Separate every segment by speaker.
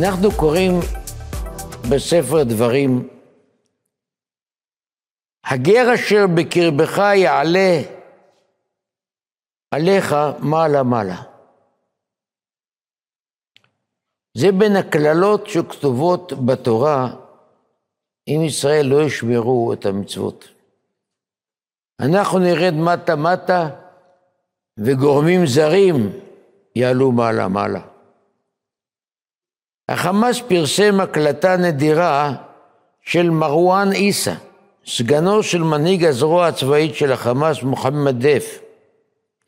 Speaker 1: אנחנו קוראים בספר דברים, הגר אשר בקרבך יעלה עליך מעלה מעלה. זה בין הקללות שכתובות בתורה, אם ישראל לא ישמרו את המצוות. אנחנו נרד מטה מטה, וגורמים זרים יעלו מעלה מעלה. החמאס פרסם הקלטה נדירה של מרואן עיסא, סגנו של מנהיג הזרוע הצבאית של החמאס, מוחמד דף,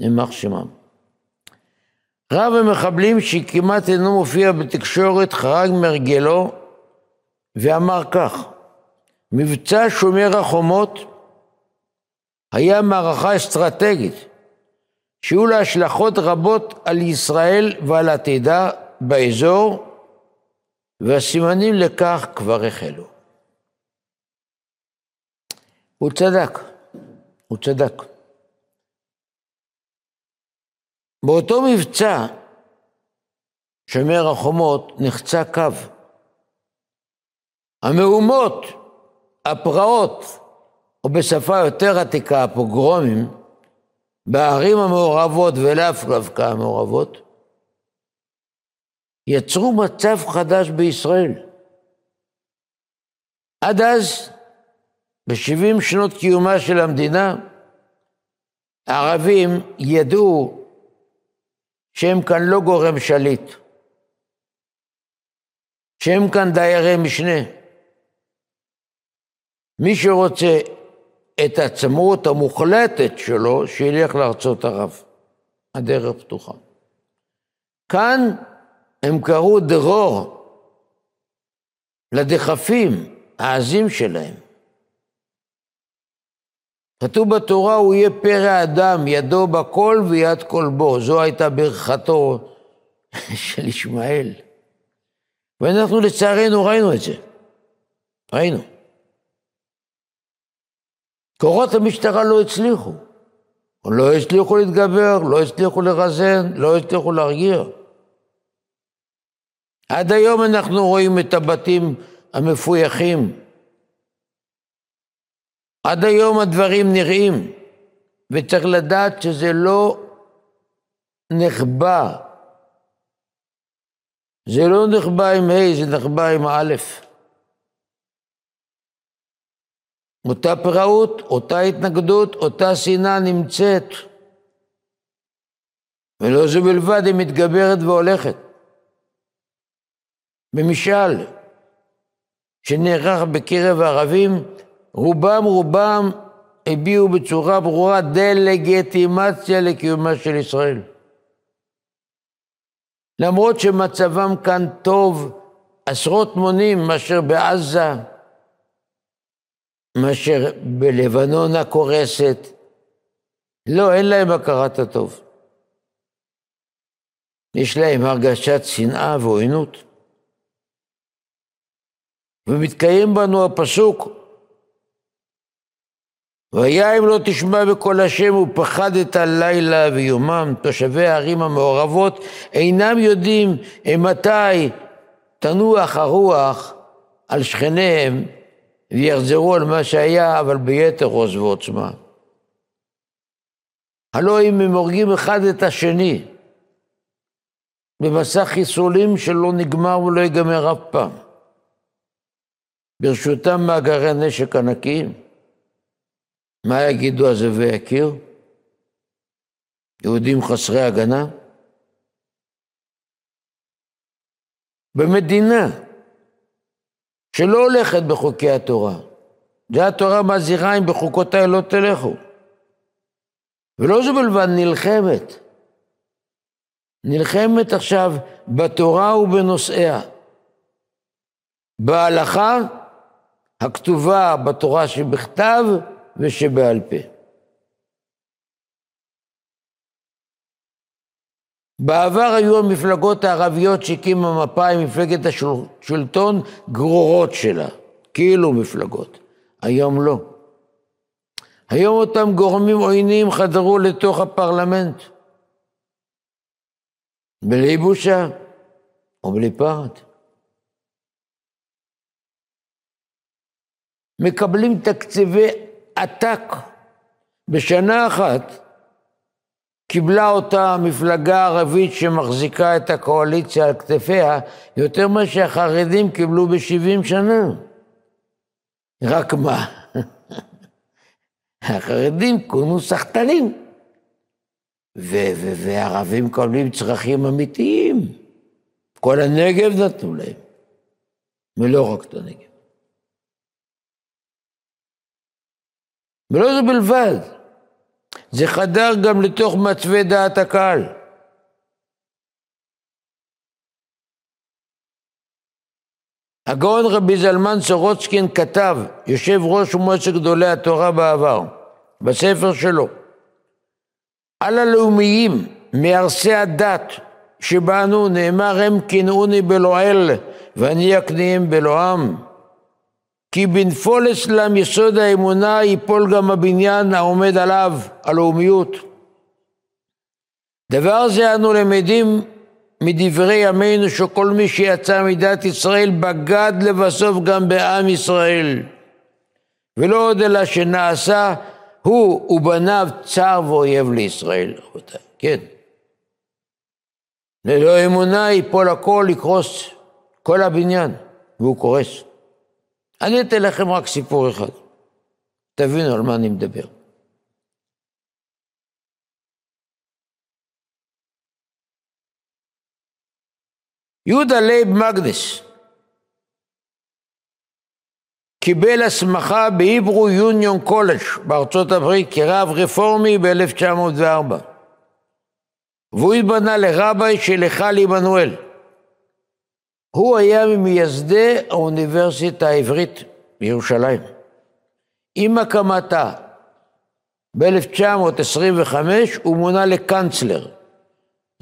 Speaker 1: יימח שמם. רב המחבלים שכמעט אינו מופיע בתקשורת חרג מרגלו ואמר כך: מבצע שומר החומות היה מערכה אסטרטגית שיהיו לה השלכות רבות על ישראל ועל עתידה באזור, והסימנים לכך כבר החלו. הוא צדק, הוא צדק. באותו מבצע, שומר החומות, נחצה קו. המהומות, הפרעות, או בשפה יותר עתיקה, הפוגרומים, בערים המעורבות ולאו דווקא המעורבות, יצרו מצב חדש בישראל. עד אז, ב-70 שנות קיומה של המדינה, הערבים ידעו שהם כאן לא גורם שליט, שהם כאן דיירי משנה. מי שרוצה את העצמאות המוחלטת שלו, שילך לארצות ערב. הדרך פתוחה. כאן הם קראו דרור לדחפים העזים שלהם. כתוב בתורה, הוא יהיה פרא אדם, ידו בכל ויד כל בו. זו הייתה ברכתו של ישמעאל. ואנחנו לצערנו ראינו את זה. ראינו. כוחות המשטרה לא הצליחו. לא הצליחו להתגבר, לא הצליחו לרזן, לא הצליחו להרגיע. עד היום אנחנו רואים את הבתים המפויחים. עד היום הדברים נראים, וצריך לדעת שזה לא נחבא. זה לא נחבא עם ה', זה נחבא עם א'. אותה פראות, אותה התנגדות, אותה שנאה נמצאת. ולא זו בלבד, היא מתגברת והולכת. במשאל שנערך בקרב הערבים, רובם רובם הביעו בצורה ברורה דה-לגיטימציה לקיומה של ישראל. למרות שמצבם כאן טוב עשרות מונים מאשר בעזה, מאשר בלבנון הקורסת. לא, אין להם הכרת הטוב. יש להם הרגשת שנאה ועוינות. ומתקיים בנו הפסוק, והיה אם לא תשמע בקול השם ופחדת לילה ויומם, תושבי הערים המעורבות אינם יודעים מתי תנוח הרוח על שכניהם ויחזרו על מה שהיה, אבל ביתר עוז ועוצמה. הלא אם הם הורגים אחד את השני במסע חיסולים שלא נגמר ולא ייגמר אף פעם. ברשותם מאגרי נשק ענקיים. מה יגידו הזאבי יקיר? יהודים חסרי הגנה? במדינה שלא הולכת בחוקי התורה. זה התורה מזהירה אם בחוקותיי לא תלכו. ולא זו בלבד, נלחמת. נלחמת עכשיו בתורה ובנושאיה. בהלכה הכתובה בתורה שבכתב ושבעל פה. בעבר היו המפלגות הערביות שהקימה מפא"י, מפלגת השלטון, גרורות שלה, כאילו מפלגות. היום לא. היום אותם גורמים עוינים חדרו לתוך הפרלמנט. בלי בושה או בלי מקבלים תקציבי עתק. בשנה אחת קיבלה אותה המפלגה הערבית שמחזיקה את הקואליציה על כתפיה יותר ממה שהחרדים קיבלו ב-70 שנה. רק מה? החרדים כונו סחטנים, וערבים מקבלים צרכים אמיתיים. כל הנגב נתנו להם, ולא רק את הנגב. ולא זה בלבד, זה חדר גם לתוך מצבי דעת הקהל. הגאון רבי זלמן סורוצקין כתב, יושב ראש מועצת גדולי התורה בעבר, בספר שלו, על הלאומיים, מהרסי הדת שבנו, נאמר הם קינאוני בלועל ואני אקניהם בלועם. כי בנפול אצלם יסוד האמונה ייפול גם הבניין העומד עליו, הלאומיות. דבר זה אנו למדים מדברי ימינו שכל מי שיצא מדת ישראל בגד לבסוף גם בעם ישראל. ולא עוד אלא שנעשה הוא ובניו צר ואויב לישראל, רבותיי. כן. ללא אמונה ייפול הכל, יקרוס כל הבניין, והוא קורס. אני אתן לכם רק סיפור אחד, תבינו על מה אני מדבר. יהודה לייב מגנס קיבל הסמכה ב Hebrew Union College בארצות הברית כרב רפורמי ב-1904 והוא התמנה לרביי של היכל עמנואל. הוא היה ממייסדי האוניברסיטה העברית בירושלים. עם הקמתה ב-1925 הוא מונה לקנצלר.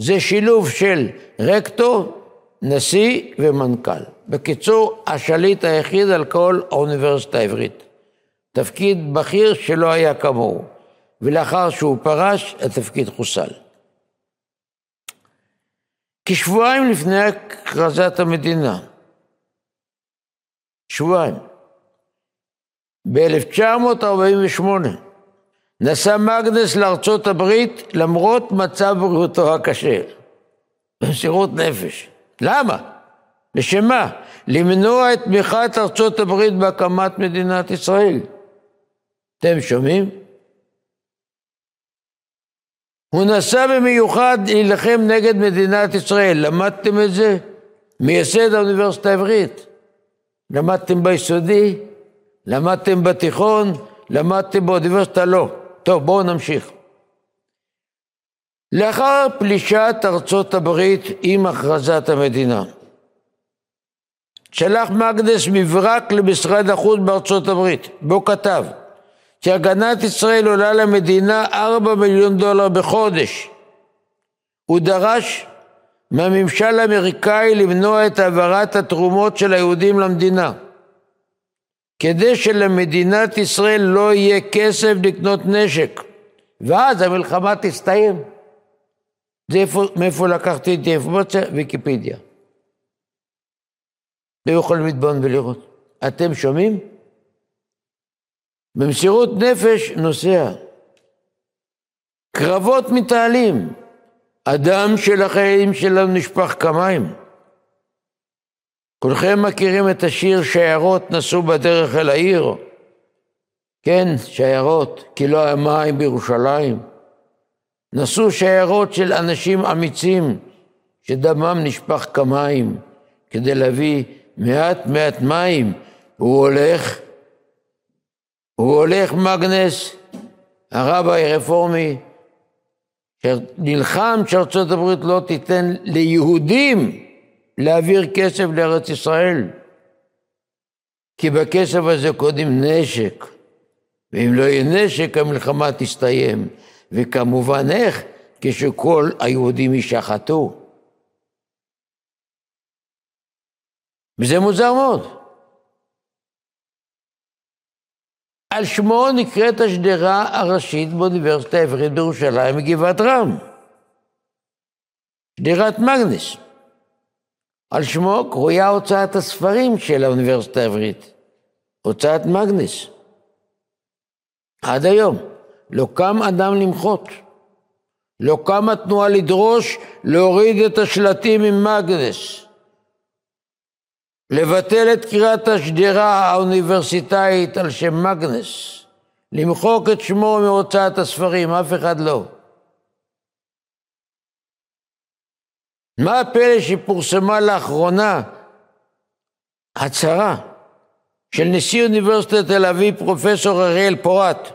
Speaker 1: זה שילוב של רקטור, נשיא ומנכ"ל. בקיצור, השליט היחיד על כל האוניברסיטה העברית. תפקיד בכיר שלא היה כמוהו, ולאחר שהוא פרש, התפקיד חוסל. כשבועיים לפני הכרזת המדינה, שבועיים, ב-1948 נסע מגנס לארצות הברית למרות מצב בריאותו הקשה, במסירות נפש. למה? לשם מה? למנוע את תמיכת ארצות הברית בהקמת מדינת ישראל. אתם שומעים? הוא נסע במיוחד להילחם נגד מדינת ישראל. למדתם את זה? מייסד האוניברסיטה העברית. למדתם ביסודי? למדתם בתיכון? למדתם באוניברסיטה? לא. טוב, בואו נמשיך. לאחר פלישת ארצות הברית עם הכרזת המדינה, שלח מגנס מברק למשרד החוץ בארצות הברית, בו כתב שהגנת ישראל עולה למדינה 4 מיליון דולר בחודש. הוא דרש מהממשל האמריקאי למנוע את העברת התרומות של היהודים למדינה, כדי שלמדינת ישראל לא יהיה כסף לקנות נשק, ואז המלחמה תסתיים. זה איפה, מאיפה לקחתי את האינפורמציה? ויקיפדיה. אתם יכולים להתבונן ולראות. אתם שומעים? במסירות נפש נוסע. קרבות מתעלים. הדם של החיילים שלנו נשפך כמים. כולכם מכירים את השיר שיירות נסעו בדרך אל העיר? כן, שיירות, כי לא היה מים בירושלים. נסעו שיירות של אנשים אמיצים שדמם נשפך כמים כדי להביא מעט מעט מים. הוא הולך, הוא הולך מגנס, הרבי הרפורמי, שנלחם שארצות הברית לא תיתן ליהודים להעביר כסף לארץ ישראל. כי בכסף הזה קודם נשק, ואם לא יהיה נשק המלחמה תסתיים. וכמובן איך? כשכל היהודים יישחטו. וזה מוזר מאוד. על שמו נקראת השדרה הראשית באוניברסיטה העברית בירושלים מגבעת רם. שדרת מגנס. על שמו קרויה הוצאת הספרים של האוניברסיטה העברית. הוצאת מגנס. עד היום. לא קם אדם למחות. לא קמה תנועה לדרוש להוריד את השלטים עם מגנס. לבטל את קריאת השדרה האוניברסיטאית על שם מגנס. למחוק את שמו מהוצאת הספרים, אף אחד לא. מה הפלא שפורסמה לאחרונה הצהרה של נשיא אוניברסיטת תל אביב, פרופסור אריאל פורט,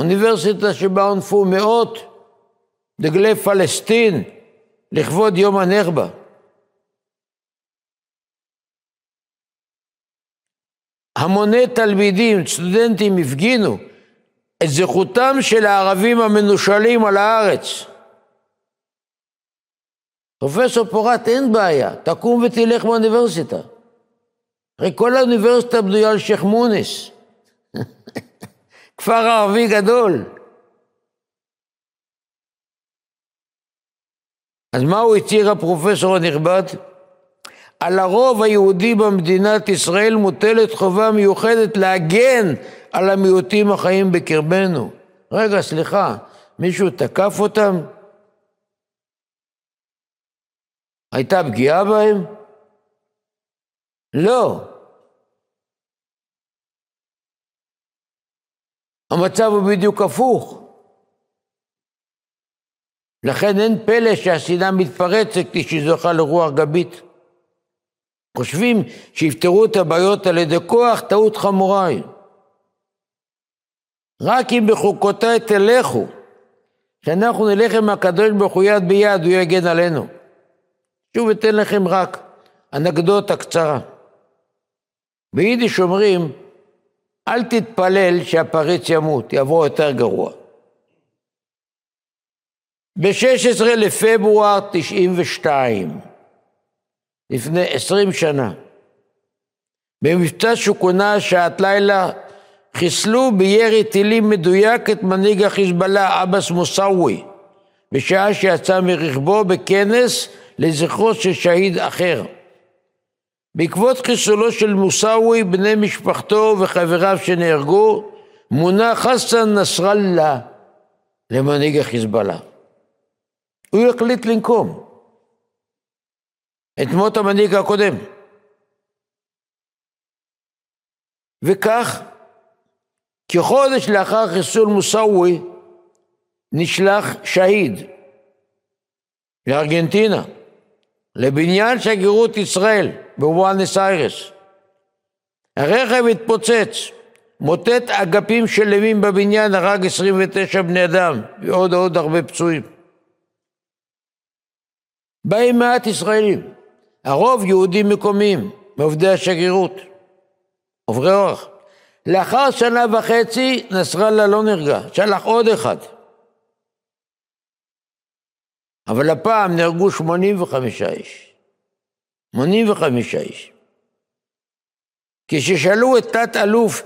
Speaker 1: אוניברסיטה שבה הונפו מאות דגלי פלסטין לכבוד יום הנכבה. המוני תלמידים, סטודנטים, הפגינו את זכותם של הערבים המנושלים על הארץ. פרופסור פורט, אין בעיה, תקום ותלך באוניברסיטה. הרי כל האוניברסיטה בנויה על שייח' מוניס. כפר ערבי גדול. אז מה הוא הצהיר הפרופסור הנכבד? על הרוב היהודי במדינת ישראל מוטלת חובה מיוחדת להגן על המיעוטים החיים בקרבנו. רגע, סליחה, מישהו תקף אותם? הייתה פגיעה בהם? לא. המצב הוא בדיוק הפוך. לכן אין פלא שהשנאה מתפרצת כשהיא זוכה לרוח גבית. חושבים שיפתרו את הבעיות על ידי כוח, טעות חמורה היא. רק אם בחוקותיי תלכו, שאנחנו נלך עם הקדוש ברוך הוא יד ביד, הוא יגן עלינו. שוב אתן לכם רק אנקדוטה קצרה. ביידיש אומרים, אל תתפלל שהפריץ ימות, יבוא יותר גרוע. ב-16 לפברואר 92, לפני 20 שנה, במבצע שכונה שעת לילה, חיסלו בירי טילים מדויק את מנהיג החיזבאללה, עבאס מוסאווי, בשעה שיצא מרכבו בכנס לזכרו של שהיד אחר. בעקבות חיסולו של מוסאווי, בני משפחתו וחבריו שנהרגו, מונה חסן נסראללה למנהיג החיזבאללה. הוא החליט לנקום את מות המנהיג הקודם. וכך, כחודש לאחר חיסול מוסאווי, נשלח שהיד לארגנטינה. לבניין שגרירות ישראל בוואנס איירס. הרכב התפוצץ, מוטט אגפים שלמים בבניין, הרג 29 בני אדם ועוד עוד הרבה פצועים. באים מעט ישראלים, הרוב יהודים מקומיים, מעובדי השגרירות, עוברי אורח. לאחר שנה וחצי נסראללה לא נרגע, שלח עוד אחד. אבל הפעם נהרגו 85 איש. 85 איש. כששאלו את תת-אלוף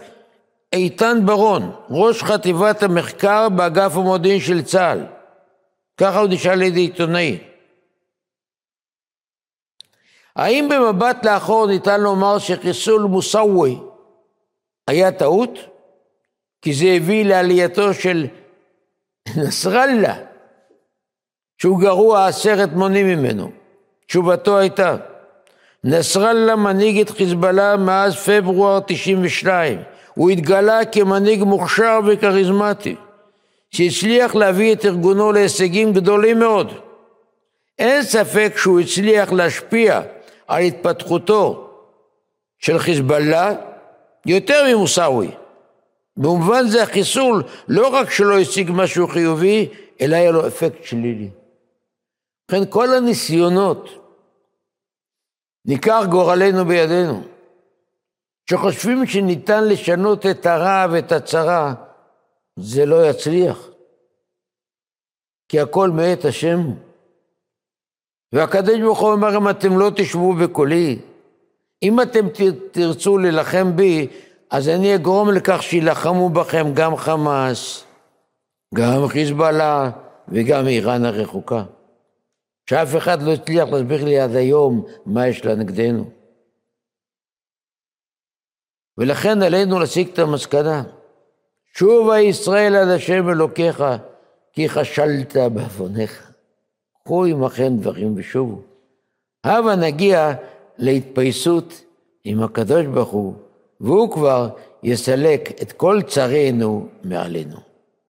Speaker 1: איתן ברון, ראש חטיבת המחקר באגף המודיעין של צה"ל, ככה הוא נשאל על ידי עיתונאי, האם במבט לאחור ניתן לומר שחיסול מוסאווי היה טעות? כי זה הביא לעלייתו של נסראללה שהוא גרוע עשרת מונים ממנו. תשובתו הייתה, נסראללה מנהיג את חיזבאללה מאז פברואר 92. הוא התגלה כמנהיג מוכשר וכריזמטי, שהצליח להביא את ארגונו להישגים גדולים מאוד. אין ספק שהוא הצליח להשפיע על התפתחותו של חיזבאללה יותר ממוסאווי. במובן זה החיסול לא רק שלא השיג משהו חיובי, אלא היה לו אפקט שלילי. ובכן, כל הניסיונות, ניכר גורלנו בידינו, שחושבים שניתן לשנות את הרע ואת הצרה, זה לא יצליח. כי הכל מאת השם הוא. והקדוש ברוך הוא אומר, אם אתם לא תשבו בקולי, אם אתם תרצו להילחם בי, אז אני אגרום לכך שיילחמו בכם גם חמאס, גם חיזבאללה וגם איראן הרחוקה. שאף אחד לא הצליח להסביר לי עד היום מה יש לה נגדנו. ולכן עלינו להסיק את המסקנה. שובה ישראל עד השם אלוקיך, כי כשלת בעווניך. קחו עמכם דברים ושובו. הבה נגיע להתפייסות עם הקדוש ברוך הוא, והוא כבר יסלק את כל צרינו מעלינו.